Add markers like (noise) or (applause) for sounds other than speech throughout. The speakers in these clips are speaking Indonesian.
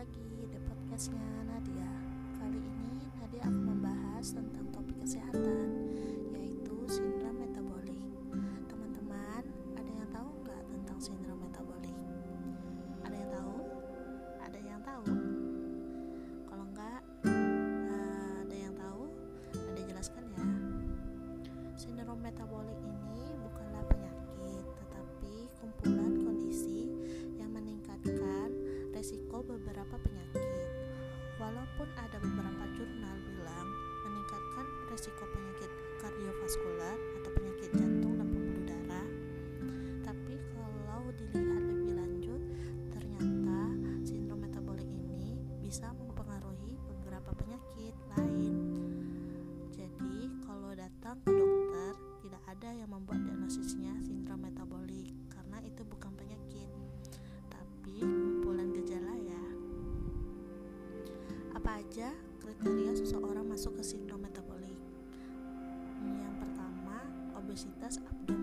lagi di podcastnya Nadia. Kali ini Nadia akan membahas tentang topik kesehatan bisa mempengaruhi beberapa penyakit lain. Jadi, kalau datang ke dokter, tidak ada yang membuat diagnosisnya sindrom metabolik karena itu bukan penyakit, tapi kumpulan gejala ya. Apa aja kriteria seseorang masuk ke sindrom metabolik? Yang pertama, obesitas abdominal.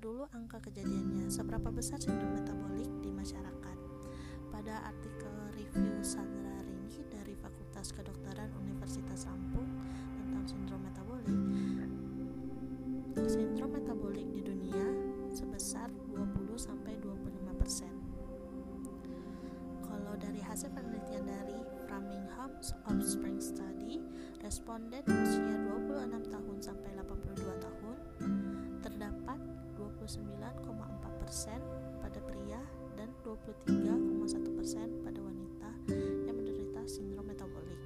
Dulu angka kejadiannya. Seberapa besar sindrom metabolik di masyarakat? Pada artikel review Sandra dari Fakultas Kedokteran Universitas Lampung tentang sindrom metabolik, sindrom metabolik di dunia sebesar 20 sampai 25 persen. Kalau dari hasil penelitian dari Framingham Offspring Study, responden usia 26 tahun sampai 82 tahun terdapat 29,4 persen pada pria dan 23,1 persen pada wanita yang menderita sindrom metabolik.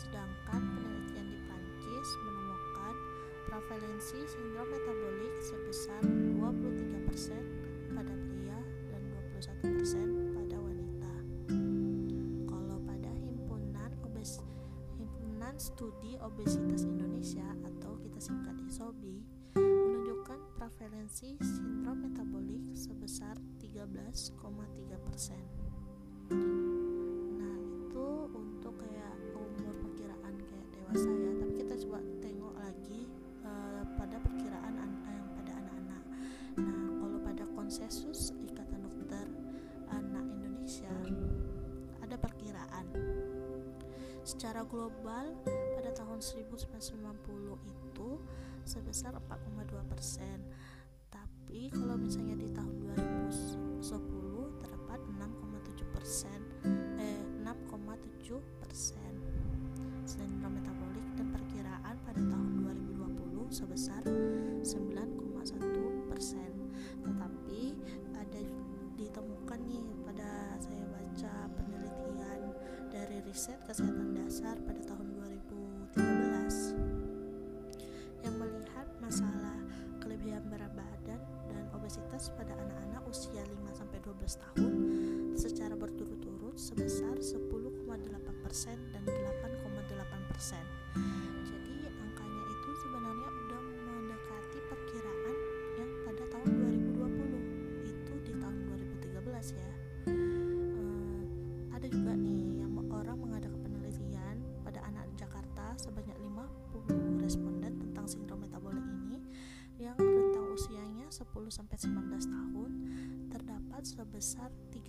Sedangkan penelitian di Prancis menemukan prevalensi sindrom metabolik sebesar 23 persen pada pria dan 21 persen pada wanita. Kalau pada himpunan obes himpunan studi obesitas Indonesia atau kita singkat ISOBI prevalensi sindrom metabolik sebesar 13,3 persen. Nah itu untuk kayak umur perkiraan kayak dewasa ya. Tapi kita coba tengok lagi uh, pada perkiraan an- yang pada anak-anak. Nah kalau pada konsensus Ikatan Dokter Anak Indonesia ada perkiraan secara global pada tahun 1990 itu sebesar 4,2 persen tapi kalau misalnya di tahun 2010 terdapat 6,7 persen eh 6,7 persen sindrom metabolik dan perkiraan pada tahun 2020 sebesar 9,1 persen. Tetapi ada ditemukan nih pada saya baca penelitian dari riset kesehatan dasar pada tahun 2013 yang melihat masalah kelebihan berat badan dan obesitas pada anak-anak usia 5-12 tahun secara berturut-turut sebesar 10,8% dan 8,8%. 10-19 tahun terdapat sebesar 34%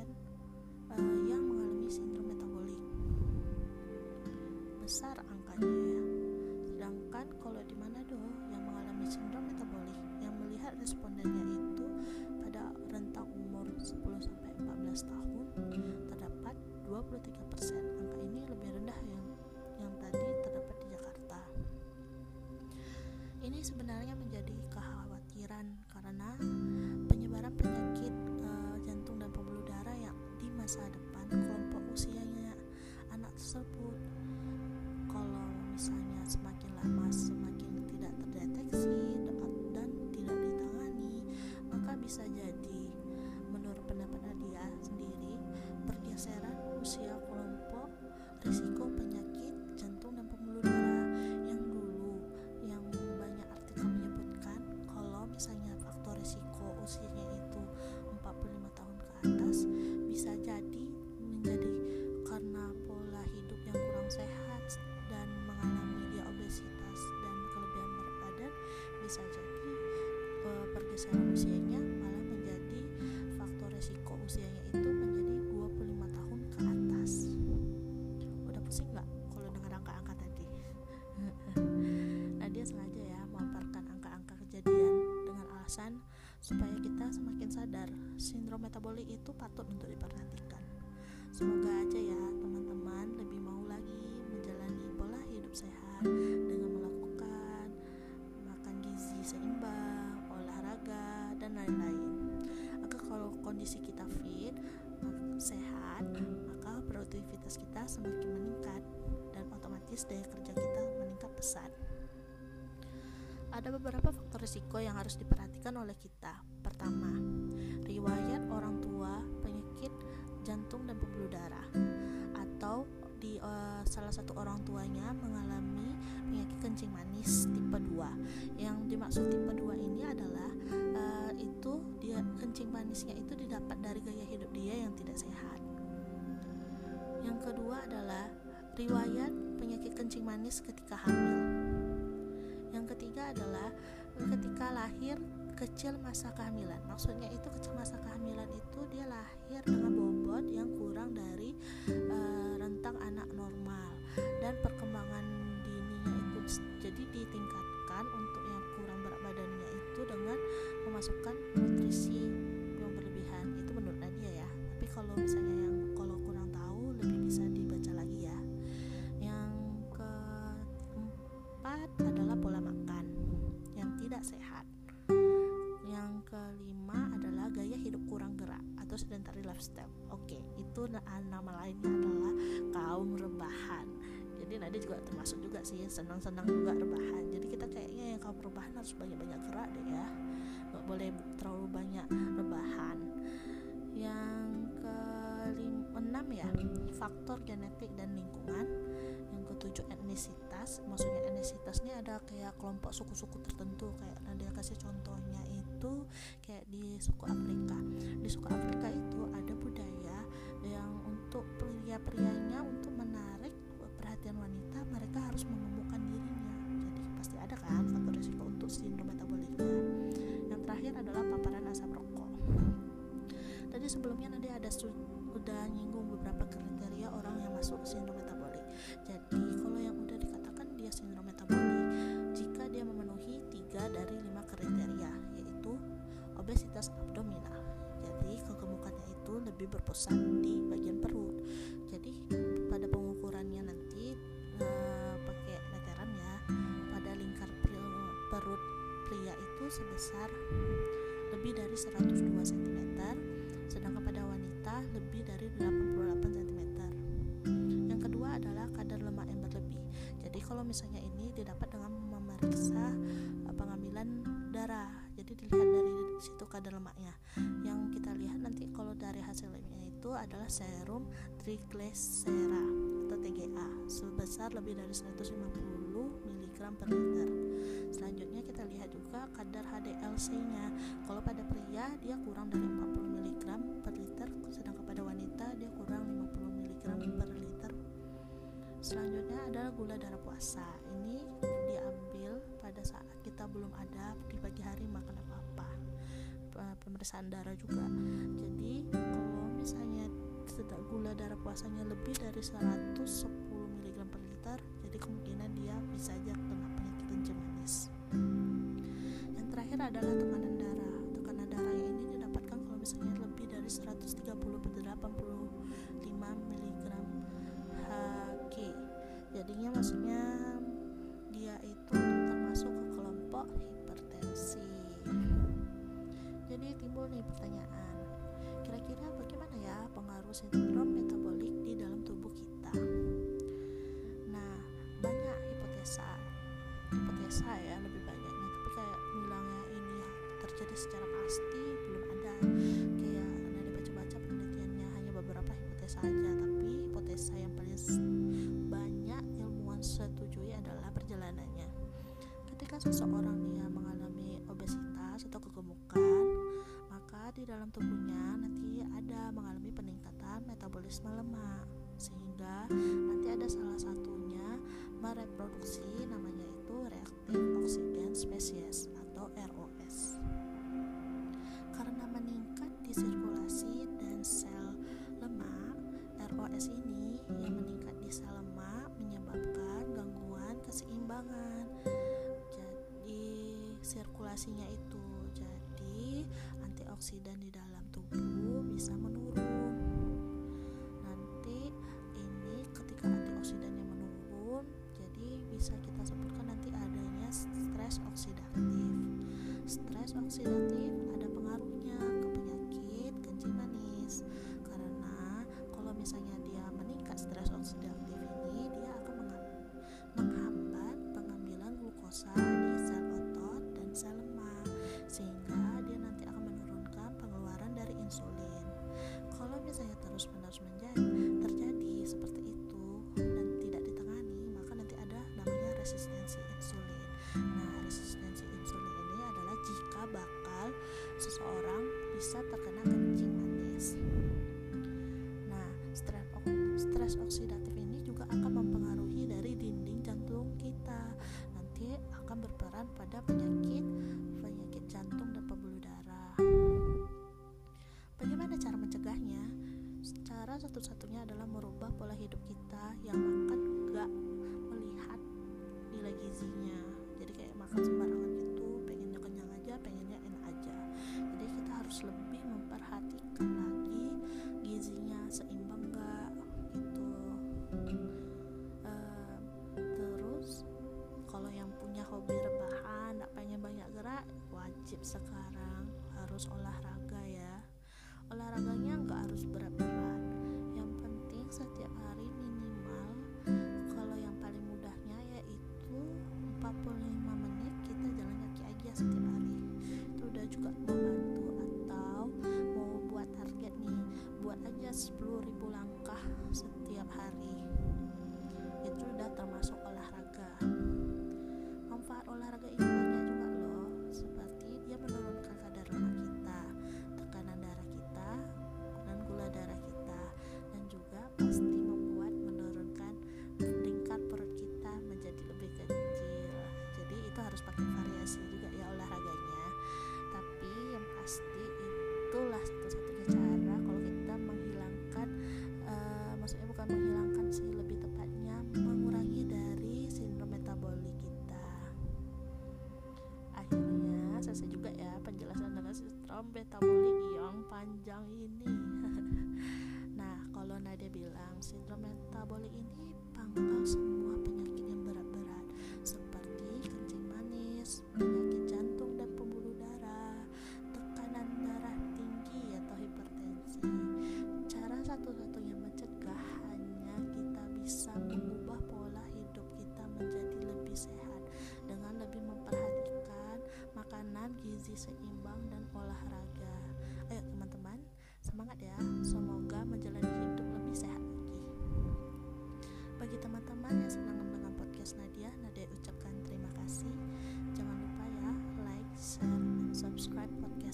eh, yang mengalami sindrom metabolik. Besar angkanya ya. Sedangkan kalau di Manado yang mengalami sindrom metabolik yang melihat respondennya itu pada rentang umur 10-14 tahun terdapat 23% angka ini lebih rendah yang yang tadi terdapat di Jakarta. Ini sebenarnya menjadi karena penyebaran penyakit eh, jantung dan pembuluh darah yang di masa depan kelompok usianya anak tersebut pergeseran usianya malah menjadi faktor resiko usianya itu menjadi 25 tahun ke atas. Udah pusing nggak kalau dengar angka-angka tadi? (laughs) Nah dia sengaja ya memaparkan angka-angka kejadian dengan alasan supaya kita semakin sadar. Sindrom metabolik itu patut otomatis daya kerja kita meningkat pesat ada beberapa faktor risiko yang harus diperhatikan oleh kita. Pertama, riwayat orang tua penyakit jantung dan pembuluh darah atau di uh, salah satu orang tuanya mengalami penyakit kencing manis tipe 2. Yang dimaksud tipe 2 ini adalah uh, itu dia kencing manisnya itu didapat dari gaya hidup dia yang tidak sehat. Yang kedua adalah riwayat penyakit kencing manis ketika hamil ketiga adalah ketika lahir kecil masa kehamilan. Maksudnya itu kecil masa kehamilan itu dia sedentary lifestyle. Oke, itu nama lainnya adalah kaum rebahan. Jadi Nadi juga termasuk juga sih senang-senang juga rebahan. Jadi kita kayaknya yang kaum rebahan harus banyak-banyak gerak deh ya. Gak boleh terlalu banyak rebahan. Yang keenam ya, faktor genetik dan lingkungan tujuh etnisitas maksudnya etnisitas ada kayak kelompok suku-suku tertentu kayak nanti kasih contohnya itu kayak di suku Afrika. Di suku Afrika itu ada budaya yang untuk pria-prianya untuk menarik perhatian wanita mereka harus mengemukkan dirinya. Jadi pasti ada kan faktor risiko untuk sindrom metaboliknya yang terakhir adalah paparan asap rokok. Tadi sebelumnya nanti ada sudah nyinggung beberapa kriteria orang yang masuk sindrom berpusat di bagian perut. Jadi pada pengukurannya nanti uh, pakai meteran ya. Pada lingkar perut pria itu sebesar lebih dari 102 cm sedangkan pada wanita lebih dari 88 cm yang kedua adalah kadar lemak yang berlebih. Jadi kalau misalnya ini didapat dengan memeriksa eh, pengambilan darah. Jadi dilihat dari situ kadar lemaknya lihat nanti kalau dari hasil labnya itu adalah serum triglycera atau TGA sebesar lebih dari 150 mg per liter. Selanjutnya kita lihat juga kadar HDLC nya kalau pada pria dia kurang dari 40 mg per liter sedangkan pada wanita dia kurang 50 mg per liter. Selanjutnya adalah gula darah puasa. Ini diambil pada saat kita belum ada di pagi hari makan apa-apa pemeriksaan darah juga. Jadi kalau misalnya sedang gula darah puasanya lebih dari 110 mg per liter jadi kemungkinan dia bisa aja kena penyakit kencing manis yang terakhir adalah tekanan darah. Tekanan darah ini didapatkan kalau misalnya lebih dari 130 per 85 beberapa hipotesa aja tapi hipotesa yang paling banyak ilmuwan setujui adalah perjalanannya. Ketika seseorang yang mengalami obesitas atau kegemukan maka di dalam tubuhnya nanti ada mengalami peningkatan metabolisme lemak sehingga nanti ada salah satunya mereproduksi namanya itu reaktif oksigen spesies antioksidan di dalam tubuh bisa menurun. Nanti ini ketika antioksidannya menurun jadi bisa kita sebutkan nanti adanya stres oksidatif. Stres oksidatif ada pengaruhnya ke penyakit kencing manis. Karena kalau misalnya dia meningkat stres oksidatif ini dia akan menghambat pengambilan glukosa. satu-satunya adalah merubah pola hidup kita yang ada 10.000 langkah setiap hari. Itu sudah termasuk olahraga. Manfaat olahraga ini banyak juga loh seperti dia menurunkan kadar lemak kita tekanan darah kita dan gula darah kita dan juga pasti membuat menurunkan tingkat perut kita menjadi lebih kecil. Jadi itu harus pakai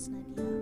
Nadia.